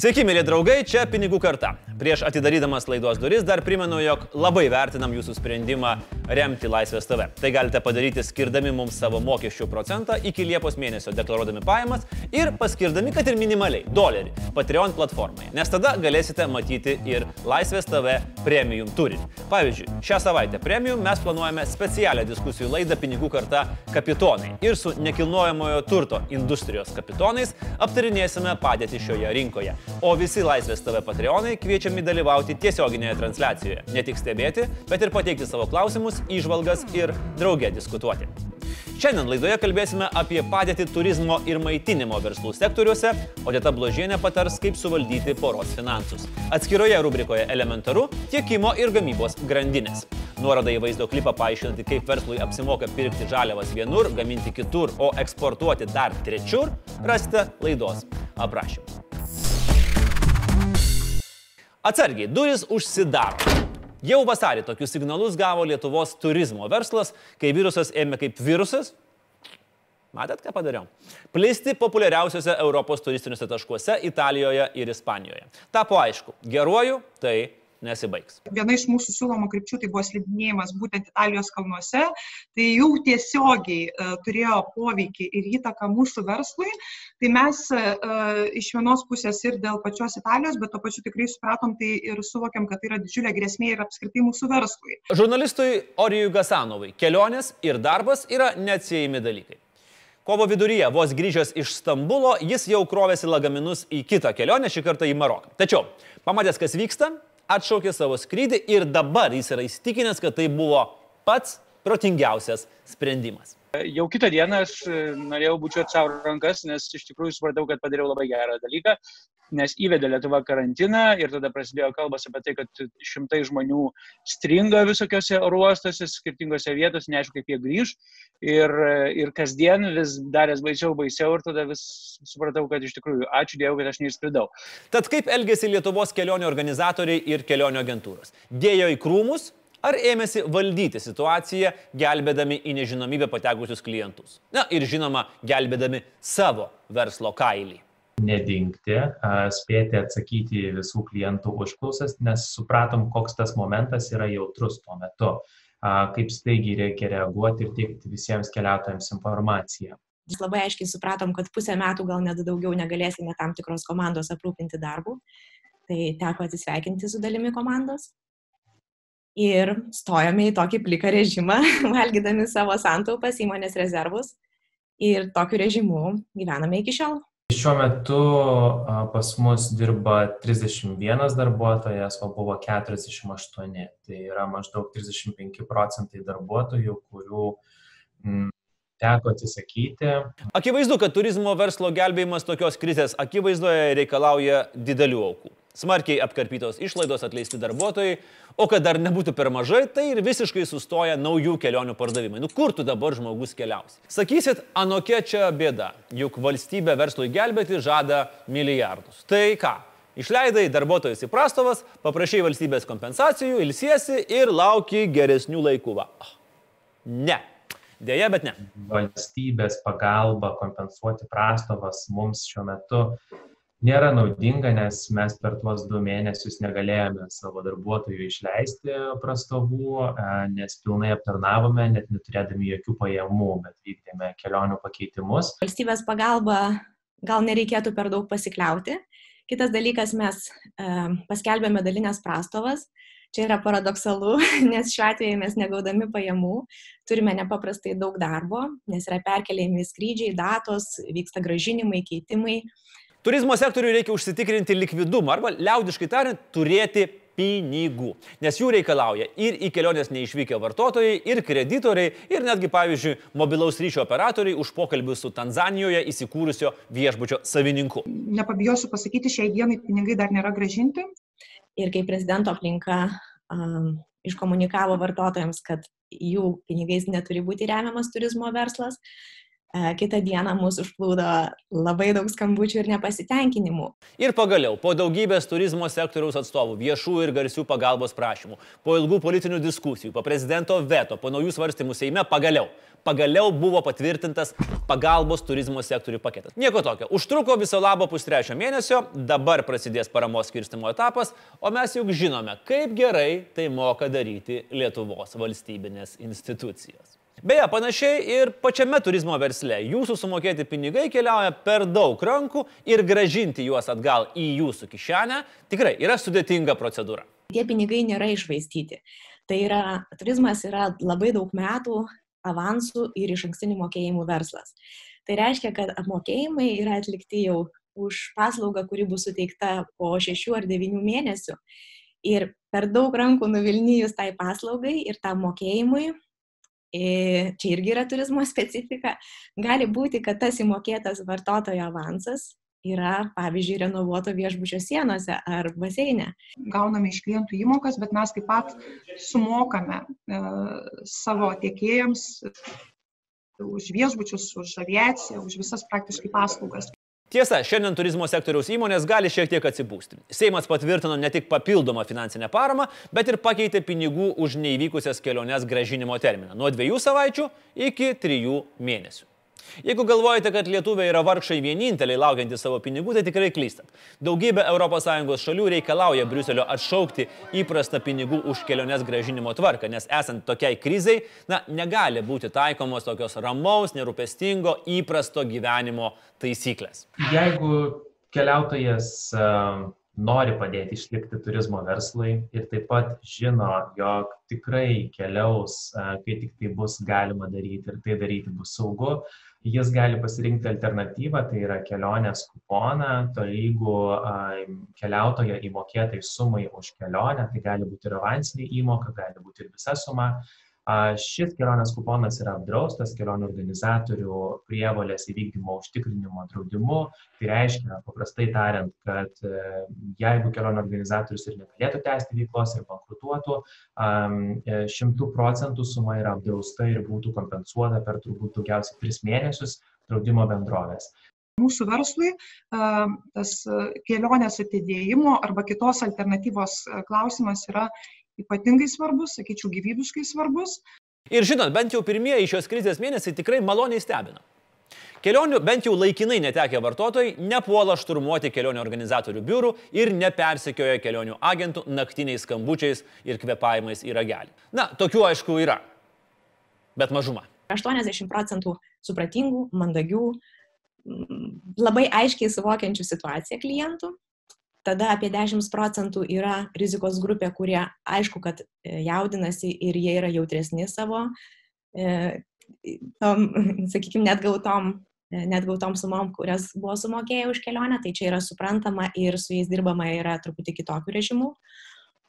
Sveiki, mėly draugai, čia Pinigų karta. Prieš atidarydamas laidos duris dar primenu, jog labai vertinam jūsų sprendimą remti Laisvės TV. Tai galite padaryti skirdami mums savo mokesčių procentą iki Liepos mėnesio deklaruodami pajamas ir paskirdami, kad ir minimaliai, dolerį Patreon platformoje. Nes tada galėsite matyti ir Laisvės TV premium turinį. Pavyzdžiui, šią savaitę premium mes planuojame specialią diskusijų laidą Pinigų karta kapitonai. Ir su nekilnojamojo turto industrijos kapitonais aptarinėsime padėtį šioje rinkoje. O visi Laisvės TV Patreonai kviečiami dalyvauti tiesioginėje transliacijoje. Ne tik stebėti, bet ir pateikti savo klausimus, įžvalgas ir draugė diskutuoti. Šiandien laidoje kalbėsime apie padėtį turizmo ir maitinimo verslų sektoriuose, o Dėta Bložienė patars, kaip suvaldyti poros finansus. Atskiroje rubrikoje elementaru - tiekimo ir gamybos grandinės. Nuorodą į vaizdo klipą paaiškinti, kaip verslui apsimoka pirkti žaliavas vienur, gaminti kitur, o eksportuoti dar trečiur, rasite laidos aprašymą. Atsargiai, duris užsidaro. Jau vasarį tokius signalus gavo Lietuvos turizmo verslas, kai virusas ėmė kaip virusas. Matėt, ką padariau? Plisti populiariausiose Europos turistiniuose taškuose Italijoje ir Ispanijoje. Tapo aišku, geruoju tai nesibaigs. Viena iš mūsų siūlomų krypčių tai buvo slidinėjimas būtent Italijos kalnuose, tai jau tiesiogiai uh, turėjo poveikį ir įtaką mūsų verslui. Tai mes uh, iš vienos pusės ir dėl pačios Italijos, bet to pačiu tikrai supratom tai ir suvokiam, kad tai yra didžiulė grėsmė ir apskritai mūsų verslui. Žurnalistui Orijui Gasanovai kelionės ir darbas yra neatsiejami dalykai. Kovo viduryje, vos grįžęs iš Stambulo, jis jau krovėsi lagaminus į kitą kelionę, šį kartą į Maroką. Tačiau, pamatęs, kas vyksta, atšaukė savo skrydį ir dabar jis yra įstikinęs, kad tai buvo pats protingiausias sprendimas. Jau kitą dieną aš norėjau bučiuoti savo rankas, nes iš tikrųjų supratau, kad padariau labai gerą dalyką, nes įvedė Lietuva karantiną ir tada prasidėjo kalbas apie tai, kad šimtai žmonių stringa visokiose oruostose, skirtingose vietose, neaišku, kaip jie grįž. Ir, ir kasdien vis darės baisiau, baisiau ir tada vis supratau, kad iš tikrųjų ačiū Dievui, kad aš neišskridau. Tad kaip elgėsi Lietuvos kelionių organizatoriai ir kelionių agentūros? Dėjo į krūmus ar ėmėsi valdyti situaciją, gelbėdami į nežinomybę patekusius klientus. Na ir žinoma, gelbėdami savo verslo kailį. Nedingti, spėti atsakyti visų klientų užklausas, nes supratom, koks tas momentas yra jautrus tuo metu, kaip staigiai reikia reaguoti ir teikti visiems keliautojams informaciją. Labai aiškiai supratom, kad pusę metų gal net daugiau negalėsime tam tikros komandos aprūpinti darbu. Tai teko atsisveikinti su dalimi komandos ir stojome į tokį pliką režimą, valgydami savo santaupas, įmonės rezervus ir tokiu režimu gyvename iki šiol. Šiuo metu pas mus dirba 31 darbuotojas, o buvo 48. Tai yra maždaug 35 procentai darbuotojų, kurių m, teko atsisakyti. Akivaizdu, kad turizmo verslo gelbėjimas tokios krizės akivaizdoje reikalauja didelių aukų. Smarkiai apkarpytos išlaidos atleisti darbuotojai, o kad dar nebūtų per mažai, tai ir visiškai sustoja naujų kelionių pardavimai. Nu kur tu dabar žmogus keliausi? Sakysit, anokia čia bėda, juk valstybė verslui gelbėti žada milijardus. Tai ką? Išleidai darbuotojus į prastovas, paprašai valstybės kompensacijų, ilsiesi ir lauki geresnių laikų. Va. Ne. Deja, bet ne. Valstybės pagalba kompensuoti prastovas mums šiuo metu nėra naudinga, nes mes per tuos du mėnesius negalėjome savo darbuotojų išleisti prastovų, nes pilnai aptarnavome, net neturėdami jokių pajamų, bet vykdėme kelionių pakeitimus. Valstybės pagalba gal nereikėtų per daug pasikliauti. Kitas dalykas, mes e, paskelbėme dalinės prastovas. Čia yra paradoksalu, nes šiuo atveju mes negaudami pajamų turime nepaprastai daug darbo, nes yra perkeliami skrydžiai, datos, vyksta gražinimai, keitimai. Turizmo sektoriui reikia užsitikrinti likvidumą arba liaudiškai tariant, turėti pinigų, nes jų reikalauja ir į kelionės neišvykę vartotojai, ir kreditoriai, ir netgi, pavyzdžiui, mobilaus ryšio operatoriai už pokalbį su Tanzanijoje įsikūrusio viešbučio savininku. Nepabijosiu pasakyti, šiai dienai pinigai dar nėra gražinti. Ir kai prezidento aplinka um, iškomunikavo vartotojams, kad jų pinigais neturi būti remiamas turizmo verslas, E, kitą dieną mūsų užplūdo labai daug skambučių ir nepasitenkinimų. Ir pagaliau, po daugybės turizmo sektoriaus atstovų, viešų ir garsių pagalbos prašymų, po ilgų politinių diskusijų, po prezidento veto, po naujų svarstymų Seime, pagaliau, pagaliau buvo patvirtintas pagalbos turizmo sektoriui paketas. Nieko tokio. Užtruko viso labo pustrečio mėnesio, dabar prasidės paramos skirstimo etapas, o mes juk žinome, kaip gerai tai moka daryti Lietuvos valstybinės institucijos. Beje, panašiai ir pačiame turizmo versle. Jūsų sumokėti pinigai keliauja per daug rankų ir gražinti juos atgal į jūsų kišenę tikrai yra sudėtinga procedūra. Tie pinigai nėra išvaistyti. Tai yra, turizmas yra labai daug metų avansų ir iš ankstinių mokėjimų verslas. Tai reiškia, kad apmokėjimai yra atlikti jau už paslaugą, kuri bus suteikta po šešių ar devinių mėnesių. Ir per daug rankų nuvilnyjus tai paslaugai ir tam mokėjimui čia irgi yra turizmo specifika, gali būti, kad tas įmokėtas vartotojo avansas yra, pavyzdžiui, renovuoto viešbučio sienose ar baseine. Gauname iš klientų įmokas, bet mes taip pat sumokame e, savo tiekėjams už viešbučius, už aviaciją, už visas praktiškai paslaugas. Tiesa, šiandien turizmo sektoriaus įmonės gali šiek tiek atsipūsti. Seimas patvirtino ne tik papildomą finansinę paramą, bet ir pakeitė pinigų už neįvykusias keliones gražinimo terminą nuo dviejų savaičių iki trijų mėnesių. Jeigu galvojate, kad lietuviai yra vargšai vieninteliai laukiantys savo pinigų, tai tikrai klystat. Daugybė ES šalių reikalauja Briuselio atšaukti įprastą pinigų už keliones gražinimo tvarką, nes esant tokiai krizai, na, negali būti taikomos tokios ramaus, nerūpestingo, įprasto gyvenimo taisyklės. Jeigu keliautojas uh nori padėti išlikti turizmo verslui ir taip pat žino, jog tikrai keliaus, kai tik tai bus galima daryti ir tai daryti bus saugu, jis gali pasirinkti alternatyvą, tai yra kelionės kuponą, tolygų keliautojo įmokėtai sumai už kelionę, tai gali būti ir avansinė įmoka, gali būti ir visa suma. Šis kelionės kuponas yra apdraustas kelionių organizatorių prievolės įvykdymo užtikrinimo draudimu. Tai reiškia, paprastai tariant, kad e, jeigu kelionių organizatorius ir negalėtų tęsti veiklos ir bankrutuotų, e, šimtų procentų suma yra apdrausta ir būtų kompensuota per turbūt daugiausiai tris mėnesius draudimo bendrovės mūsų verslui tas kelionės atidėjimo arba kitos alternatyvos klausimas yra ypatingai svarbus, sakyčiau, gyvybiškai svarbus. Ir žinot, bent jau pirmieji šios krizės mėnesiai tikrai maloniai stebina. Kelionių bent jau laikinai netekę vartotojai nepuola šturmuoti kelionių organizatorių biurų ir nepersekioja kelionių agentų naktiniais skambučiais ir kvepavimais į ragelį. Na, tokių aišku yra, bet mažuma. 80 procentų supratingų, mandagių, labai aiškiai suvokiančių situaciją klientų tada apie 10 procentų yra rizikos grupė, kurie aišku, kad e, jaudinasi ir jie yra jautresni savo, e, tom, sakykime, net gautom, e, net gautom sumom, kurias buvo sumokėję už kelionę, tai čia yra suprantama ir su jais dirbama yra truputį kitokių režimų.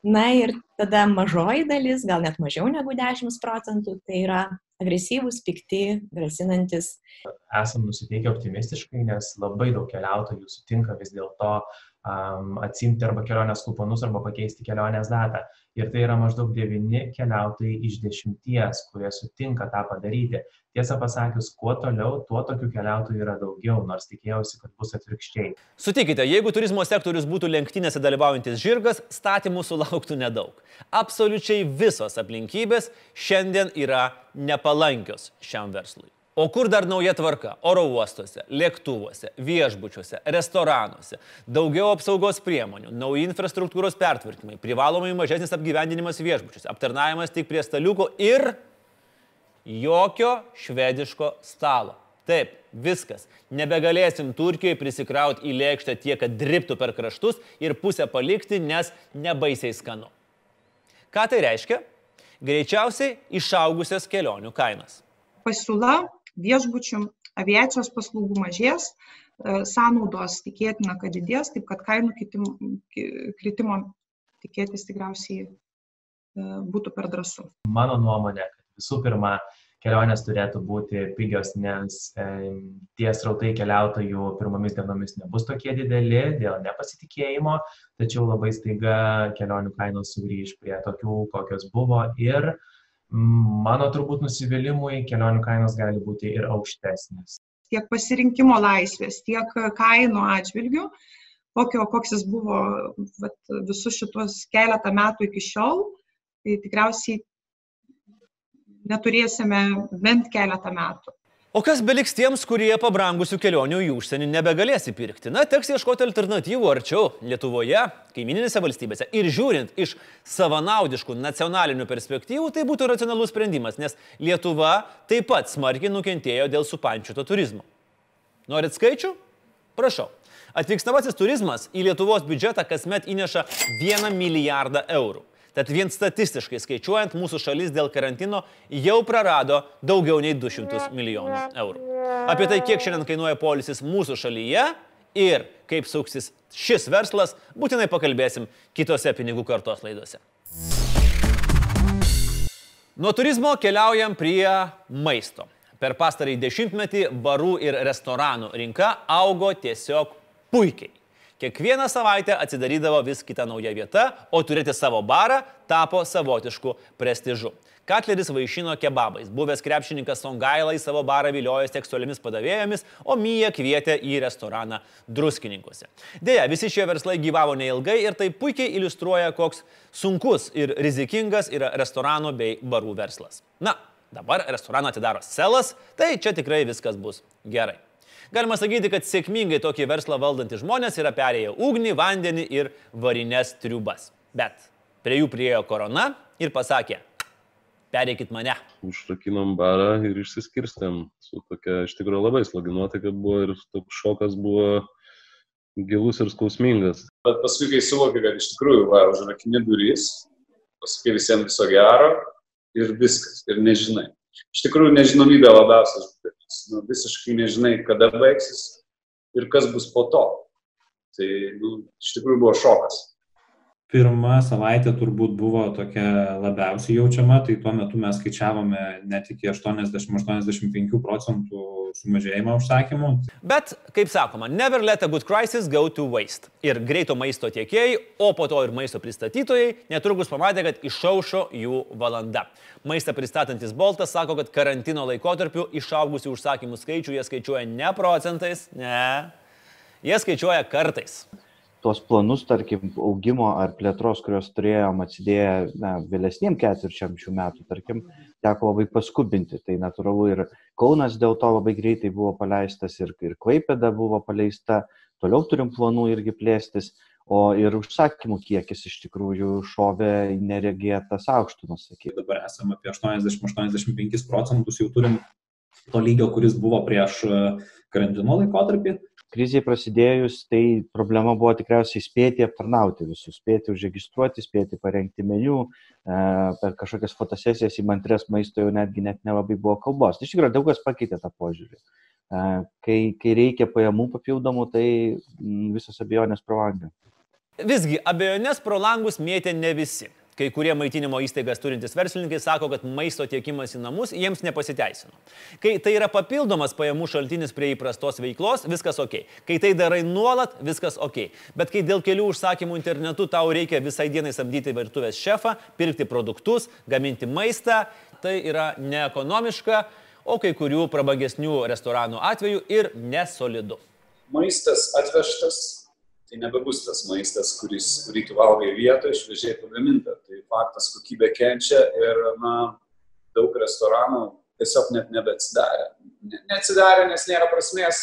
Na ir tada mažoji dalis, gal net mažiau negu 10 procentų, tai yra agresyvūs, pikti, grasinantis. Esam nusiteikę optimistiškai, nes labai daug keliautojų sutinka vis dėlto um, atsimti arba kelionės kuponus arba pakeisti kelionės datą. Ir tai yra maždaug 9 keliautojai iš 10, kurie sutinka tą padaryti. Tiesą pasakius, kuo toliau, tuo tokių keliautojų yra daugiau, nors tikėjausi, kad bus atvirkščiai. Sutikite, jeigu turizmo sektorius būtų lenktynėse dalyvaujantis žirgas, statymų sulauktų nedaug. Absoliučiai visos aplinkybės šiandien yra nepalankios šiam verslui. O kur dar nauja tvarka? Oro uostuose, lėktuvuose, viešbučiuose, restoranuose, daugiau apsaugos priemonių, nauji infrastruktūros pertvarkymai, privalomai mažesnis apgyvendinimas viešbučiuose, aptarnavimas tik prie staliuko ir jokio švediško stalo. Taip, viskas. Nebegalėsim Turkijoje prisikrauti į lėkštę tiek, kad driptų per kraštus ir pusę palikti, nes nebaisiai skanu. Ką tai reiškia? Greičiausiai išaugusias kelionių kainas. Pasiūla viešbučių, aviacijos paslaugų mažės, e, sąnaudos tikėtina, kad didės, taip kad kainų kritimo tikėtis tikriausiai e, būtų per drąsu. Mano nuomonė, kad visų pirma, kelionės turėtų būti pigios, nes e, tie srautai keliautojų pirmomis dienomis nebus tokie dideli dėl nepasitikėjimo, tačiau labai staiga kelionių kainos sugrįž prie tokių, kokios buvo ir Mano turbūt nusivylimui kelionių kainos gali būti ir aukštesnės. Tiek pasirinkimo laisvės, tiek kainų atžvilgių, kokio, koks jis buvo vat, visus šitos keletą metų iki šiol, tai tikriausiai neturėsime bent keletą metų. O kas beliks tiems, kurie pabrangusių kelionių į užsienį nebegalės įpirkti? Na, teks ieškoti alternatyvų arčiau Lietuvoje, kaimininėse valstybėse. Ir žiūrint iš savanaudiškų nacionalinių perspektyvų, tai būtų racionalus sprendimas, nes Lietuva taip pat smarkiai nukentėjo dėl supančioto turizmo. Norit skaičių? Prašau. Atvykstamasis turizmas į Lietuvos biudžetą kasmet įneša 1 milijardą eurų. Tad vien statistiškai skaičiuojant, mūsų šalis dėl karantino jau prarado daugiau nei 200 milijonų eurų. Apie tai, kiek šiandien kainuoja polisis mūsų šalyje ir kaip suksis šis verslas, būtinai pakalbėsim kitose pinigų kartos laidose. Nuo turizmo keliaujam prie maisto. Per pastarąjį dešimtmetį barų ir restoranų rinka augo tiesiog puikiai. Kiekvieną savaitę atsidarydavo vis kita nauja vieta, o turėti savo barą tapo savotišku prestižu. Katleris vaišino kebabais, buvęs krepšininkas Songailai savo barą viliojo tekstualiomis padavėjomis, o Mija kvietė į restoraną druskininkose. Deja, visi šie verslai gyvavo neilgai ir tai puikiai iliustruoja, koks sunkus ir rizikingas yra restoranų bei barų verslas. Na, dabar restoraną atidaro selas, tai čia tikrai viskas bus gerai. Galima sakyti, kad sėkmingai tokį verslą valdantys žmonės yra perėję ugnį, vandenį ir varinės triubas. Bet prie jų priejo korona ir pasakė, pereikit mane. Užrakinom barą ir išsiskirstėm su tokia iš tikrųjų labai slogi nuotaika buvo ir toks šokas buvo gilus ir skausmingas. Bet paskui, kai suvoki, kad iš tikrųjų, va, užrakini duris, pasakai visiems viso gero ir viskas, ir nežinai. Iš tikrųjų, nežinomybė labiausiai nu, visiškai nežinai, kada baigsis ir kas bus po to. Tai nu, iš tikrųjų buvo šokas pirma savaitė turbūt buvo tokia labiausiai jaučiama, tai tuo metu mes skaičiavome net iki 80-85 procentų sumažėjimą užsakymų. Bet, kaip sakoma, never let a good crisis go to waste. Ir greito maisto tiekėjai, o po to ir maisto pristatytojai netrukus pamatė, kad išaušo jų valanda. Maistą pristatantis Boltas sako, kad karantino laikotarpiu išaugusių užsakymų skaičių jie skaičiuoja ne procentais, ne, jie skaičiuoja kartais tuos planus, tarkim, augimo ar plėtros, kuriuos turėjom atsidėję na, vėlesniem ketvirčiam šių metų, tarkim, teko labai paskubinti. Tai natūralu ir Kaunas dėl to labai greitai buvo paleistas ir, ir Klaipėda buvo paleista, toliau turim planų irgi plėstis, o ir užsakymų kiekis iš tikrųjų šovė neregėtas aukštumas. Sakyti. Dabar esame apie 80-85 procentus, jau turim to lygio, kuris buvo prieš karantino laikotarpį krizei prasidėjus, tai problema buvo tikriausiai spėti aptarnauti visus, spėti užregistruoti, spėti parengti meniu, e, per kažkokias fotosesijas į mantres maisto jau netgi net nelabai buvo kalbos. Tai iš tikrųjų daug kas pakeitė tą požiūrį. E, kai, kai reikia pajamų papildomų, tai visos abejonės pro langą. Visgi, abejonės pro langus mėtė ne visi. Kai kurie maitinimo įstaigas turintys verslininkai sako, kad maisto tiekimas į namus jiems nepasiteisino. Kai tai yra papildomas pajamų šaltinis prie įprastos veiklos, viskas ok. Kai tai darai nuolat, viskas ok. Bet kai dėl kelių užsakymų internetu tau reikia visai dienai samdyti virtuvės šefą, pirkti produktus, gaminti maistą, tai yra neekonomiška, o kai kurių prabangesnių restoranų atveju ir nesolidu. Maistas atvežtas tai nebebus tas maistas, kuris, kurį tu valgai vietoje, šviežiai pagaminta. Tai faktas kokybė kenčia ir na, daug restoranų tiesiog net nebeatsidarė. Ne, neatsidarė, nes nėra prasmės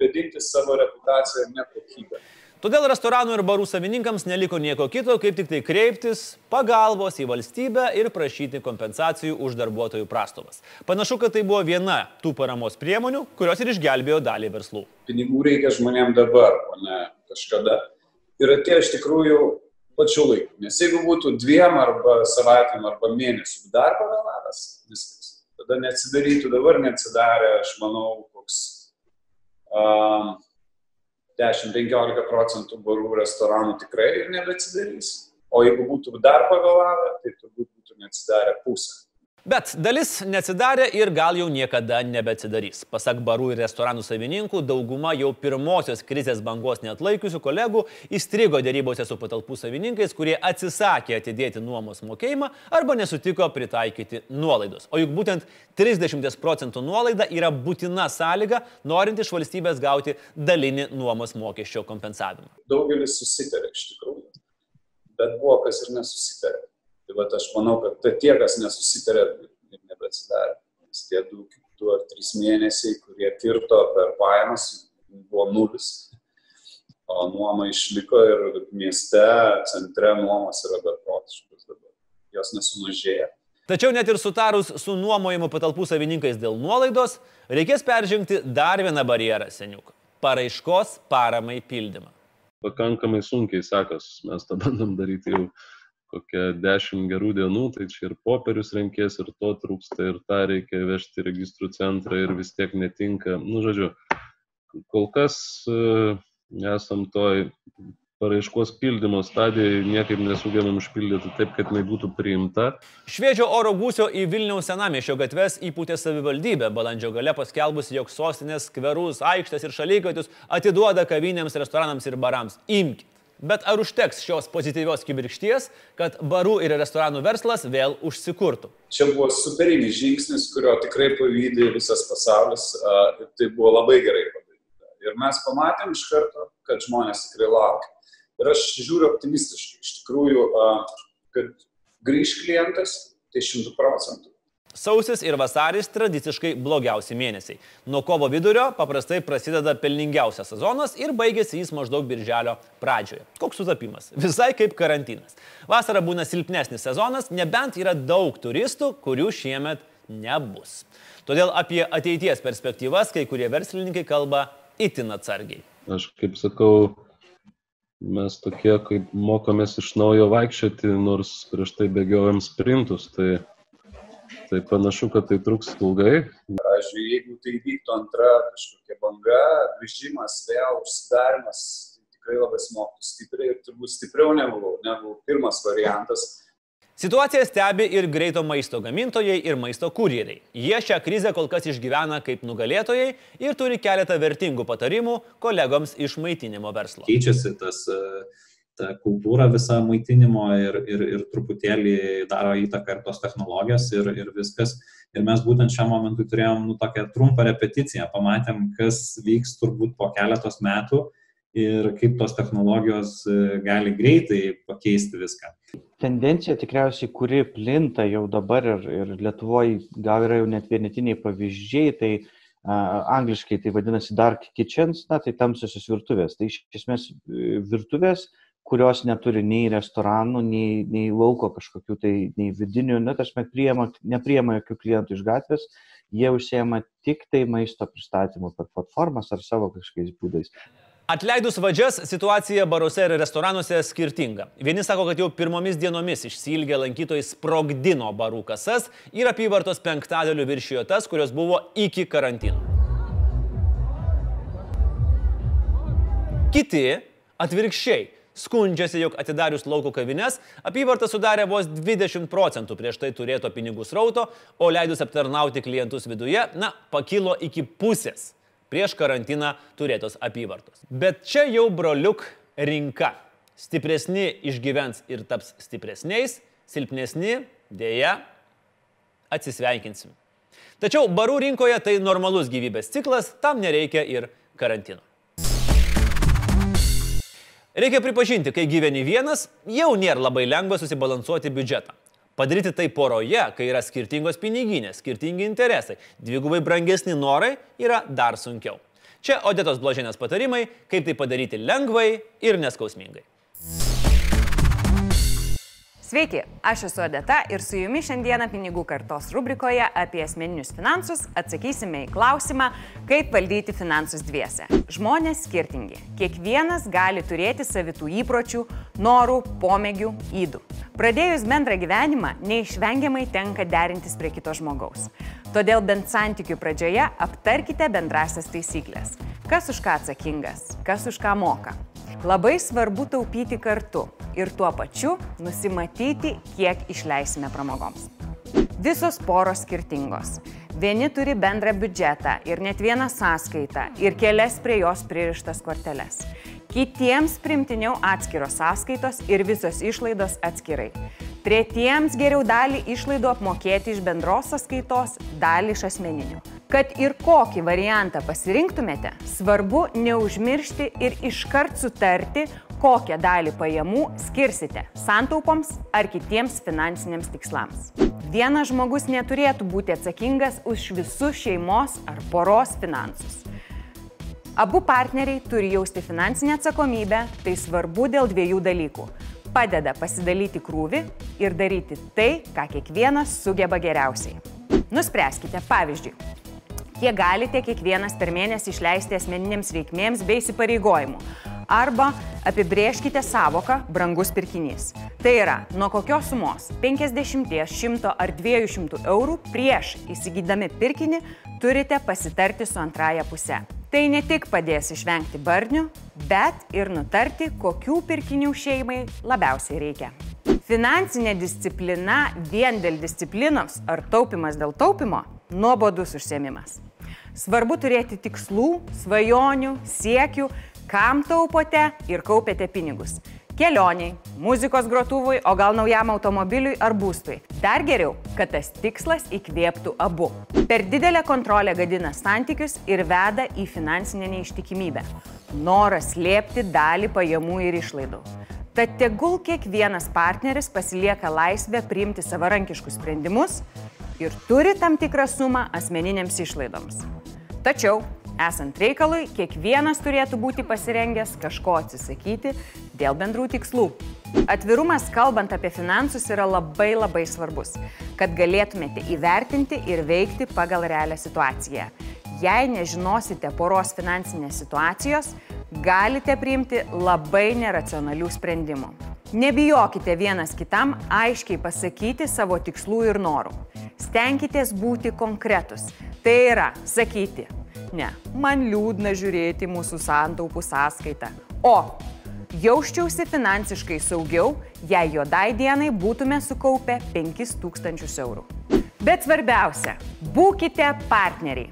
bedinti savo reputaciją ir nekokybę. Todėl restoranų ir barų savininkams neliko nieko kito, kaip tik tai kreiptis pagalbos į valstybę ir prašyti kompensacijų už darbuotojų prastovas. Panašu, kad tai buvo viena tų paramos priemonių, kurios ir išgelbėjo dalį verslų. Pinigų reikia žmonėm dabar, o ne kažkada. Ir atėjo iš tikrųjų pačiu laiku. Nes jeigu būtų dviem arba savaitėm arba mėnesių dar pavėlavęs, viskas. Tada neatsidarytų, dabar neatsidarė, aš manau, koks um, 10-15 procentų barų restoranų tikrai nebeatsidarys. O jeigu būtų dar pavėlavę, tai turbūt būtų neatsidarę pusę. Bet dalis neatsidarė ir gal jau niekada nebeatsidarys. Pasak barų ir restoranų savininkų, dauguma jau pirmosios krizės bangos neatlaikiusių kolegų įstrigo dėrybose su patalpų savininkais, kurie atsisakė atidėti nuomos mokėjimą arba nesutiko pritaikyti nuolaidos. O juk būtent 30 procentų nuolaida yra būtina sąlyga, norint iš valstybės gauti dalinį nuomos mokesčio kompensavimą. Daugelis susitarė iš tikrųjų, bet buvo kas ir nesusitarė. Tai va, aš manau, kad tai tie, kas nesusitarė ir nebeatsidarė. Nes tie du, du ar trys mėnesiai, kurie kirto per pajamas, buvo nulis. O nuoma išliko ir mieste, centre nuomos yra beprotiškas dabar. Jos nesumažėja. Tačiau net ir sutarus su nuomojimo patalpų savininkais dėl nuolaidos, reikės peržengti dar vieną barjerą, seniuk - paraiškos paramai pildymą. Pakankamai sunkiai sekas, mes tą bandom daryti jau kokią dešimt gerų dienų, tai čia ir popierius renkės, ir to trūksta, ir tą reikia vežti į registrų centrą ir vis tiek netinka. Nu, žodžiu, kol kas uh, esam toj paraiškos pildymo stadijoje niekaip nesugebam užpildyti taip, kad jinai būtų priimta. Šviežio oro gūsio į Vilniaus senamiešio gatves įpūtė savivaldybė, balandžio gale paskelbusi, jog sostinės, skverus, aikštės ir šalygatvius atiduoda kavinėms, restoranams ir barams. Imkite. Bet ar užteks šios pozityvios kibirkšties, kad barų ir restoranų verslas vėl užsikurtų? Čia buvo superinis žingsnis, kurio tikrai pavydė visas pasaulis tai buvo labai gerai padaryta. Ir mes pamatėm iš karto, kad žmonės tikrai laukia. Ir aš žiūriu optimistiškai. Iš tikrųjų, kad grįž klientas, tai šimtų procentų. Sausis ir vasaris tradiciškai blogiausi mėnesiai. Nuo kovo vidurio paprastai prasideda pelningiausias sezonas ir baigėsi jis maždaug birželio pradžioje. Koks sutapimas? Visai kaip karantinas. Vasara būna silpnesnis sezonas, nebent yra daug turistų, kurių šiemet nebus. Todėl apie ateities perspektyvas kai kurie verslininkai kalba itin atsargiai. Aš kaip sakau, mes tokie, kaip mokomės iš naujo vaikščioti, nors prieš tai bėgiojom sprintus, tai Tai panašu, kad tai truks ilgai. Pavyzdžiui, jeigu tai vyktų antra kažkokia banga, grįžimas, vėl užsidarimas, tai tikrai labai smogtų stipriai ir turbūt stipriau negu, negu pirmas variantas. Situaciją stebi ir greito maisto gamintojai ir maisto kurjeriai. Jie šią krizę kol kas išgyvena kaip nugalėtojai ir turi keletą vertingų patarimų kolegoms iš maitinimo verslo. Keičiasi tas uh, ta kultūra visa maitinimo ir, ir, ir truputėlį daro įtaką ir tos technologijos ir, ir viskas. Ir mes būtent šiam momentui turėjom nu, tokią trumpą repeticiją, pamatėm, kas vyks turbūt po keletos metų ir kaip tos technologijos e, gali greitai pakeisti viską. Tendencija tikriausiai, kuri plinta jau dabar ir, ir Lietuvoje gal yra jau net vienetiniai pavyzdžiai, tai uh, angliškai tai vadinasi dark kitchens, na tai tamsiosios virtuvės. Tai iš esmės e, virtuvės uh, kurios neturi nei restoranų, nei, nei lauko kažkokių tai, nei vidinių, net aš nepriema, nepriema jokių klientų iš gatvės, jie užsiema tik tai maisto pristatymu per platformas ar savo kažkokiais būdais. Atleidus vadžias, situacija baruose ir restoranuose skirtinga. Vieni sako, kad jau pirmomis dienomis išsilgę lankytojai sprogdino barų kasas ir apyvartos penktadalių viršijo tas, kurios buvo iki karantino. Kiti atvirkščiai skundžiasi, jog atidarius lauko kavines apyvarta sudarė vos 20 procentų prieš tai turėto pinigų srauto, o leidus aptarnauti klientus viduje, na, pakilo iki pusės prieš karantiną turėtos apyvartos. Bet čia jau broliuk rinka. Stipresni išgyvens ir taps stipresniais, silpnesni dėja atsisveikinsim. Tačiau barų rinkoje tai normalus gyvybės ciklas, tam nereikia ir karantino. Reikia pripažinti, kai gyveni vienas, jau nėra labai lengva susibalansuoti biudžetą. Padaryti tai poroje, kai yra skirtingos piniginės, skirtingi interesai, dvigubai brangesni norai, yra dar sunkiau. Čia Odetos Bložienės patarimai, kaip tai padaryti lengvai ir neskausmingai. Sveiki, aš esu Odeta ir su jumis šiandieną pinigų kartos rubrikoje apie asmeninius finansus atsakysime į klausimą, kaip valdyti finansus dviese. Žmonės skirtingi. Kiekvienas gali turėti savitų įpročių, norų, pomėgių, įdų. Pradėjus bendrą gyvenimą, neišvengiamai tenka derintis prie kito žmogaus. Todėl bent santykių pradžioje aptarkite bendrasias taisyklės. Kas už ką atsakingas, kas už ką moka. Labai svarbu taupyti kartu ir tuo pačiu nusimatyti, kiek išleisime pramogoms. Visos poros skirtingos. Vieni turi bendrą biudžetą ir net vieną sąskaitą ir kelias prie jos pririštas korteles. Kitiems primtiniau atskiros sąskaitos ir visos išlaidos atskirai. Tretiems geriau dalį išlaidų apmokėti iš bendros sąskaitos, dalį iš asmeninių. Kad ir kokį variantą pasirinktumėte, svarbu neužmiršti ir iškart sutarti, kokią dalį pajamų skirsite santaupoms ar kitiems finansiniams tikslams. Vienas žmogus neturėtų būti atsakingas už visus šeimos ar poros finansus. Abu partneriai turi jausti finansinę atsakomybę, tai svarbu dėl dviejų dalykų. Padeda pasidalyti krūvį ir daryti tai, ką kiekvienas sugeba geriausiai. Nuspręskite, pavyzdžiui, kiek galite kiekvienas per mėnesį išleisti asmeninėms reikmėms bei įsipareigojimų. Arba apibrieškite savoką brangus pirkinys. Tai yra, nuo kokios sumos - 50, 100 ar 200 eurų prieš įsigydami pirkinį turite pasitarti su antraja puse. Tai ne tik padės išvengti barnių, bet ir nutarti, kokių pirkinių šeimai labiausiai reikia. Finansinė disciplina vien dėl disciplinos ar taupimas dėl taupimo - nuobodus užsiemimas. Svarbu turėti tikslų, svajonių, siekių, kam taupote ir kaupiate pinigus kelioniai, muzikos grotuvui, o gal naujam automobiliui ar būstui. Dar geriau, kad tas tikslas įkvėptų abu. Per didelę kontrolę gadina santykius ir veda į finansinę neištikimybę. Noras slėpti dalį pajamų ir išlaidų. Tad tegul kiekvienas partneris pasilieka laisvę priimti savarankiškus sprendimus ir turi tam tikrą sumą asmeninėms išlaidoms. Tačiau Esant reikalui, kiekvienas turėtų būti pasirengęs kažko atsisakyti dėl bendrų tikslų. Atvirumas kalbant apie finansus yra labai labai svarbus, kad galėtumėte įvertinti ir veikti pagal realią situaciją. Jei nežinosite poros finansinės situacijos, galite priimti labai neracionalių sprendimų. Nebijokite vienas kitam aiškiai pasakyti savo tikslų ir norų. Stenkitės būti konkretus. Tai yra sakyti, Ne, man liūdna žiūrėti mūsų santaupų sąskaitą. O jausčiausi finansiškai saugiau, jei juodai dienai būtume sukaupę 5000 eurų. Bet svarbiausia, būkite partneriai.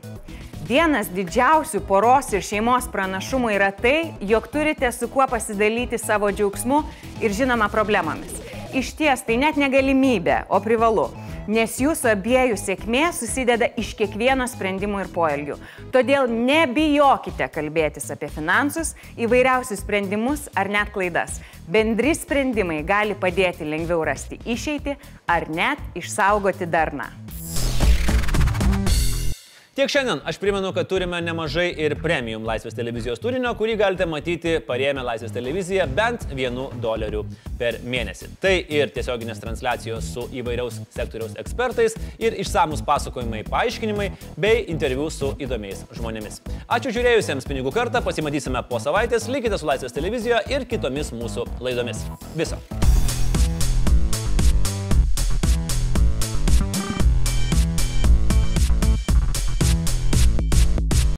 Vienas didžiausių poros ir šeimos pranašumų yra tai, jog turite su kuo pasidalyti savo džiaugsmu ir žinoma problemomis. Iš ties tai net negalimybė, o privalu nes jūsų abiejų sėkmė susideda iš kiekvieno sprendimo ir poelgių. Todėl nebijokite kalbėtis apie finansus, įvairiausius sprendimus ar net klaidas. Bendri sprendimai gali padėti lengviau rasti išeitį ar net išsaugoti darną. Tiek šiandien aš primenu, kad turime nemažai ir premium Laisvės televizijos turinio, kurį galite matyti parėmę Laisvės televiziją bent vienu doleriu per mėnesį. Tai ir tiesioginės transliacijos su įvairiaus sektoriaus ekspertais, ir išsamus pasakojimai, paaiškinimai, bei interviu su įdomiais žmonėmis. Ačiū žiūrėjusiems pinigų kartą, pasimatysime po savaitės, likite su Laisvės televizijoje ir kitomis mūsų laidomis. Viso.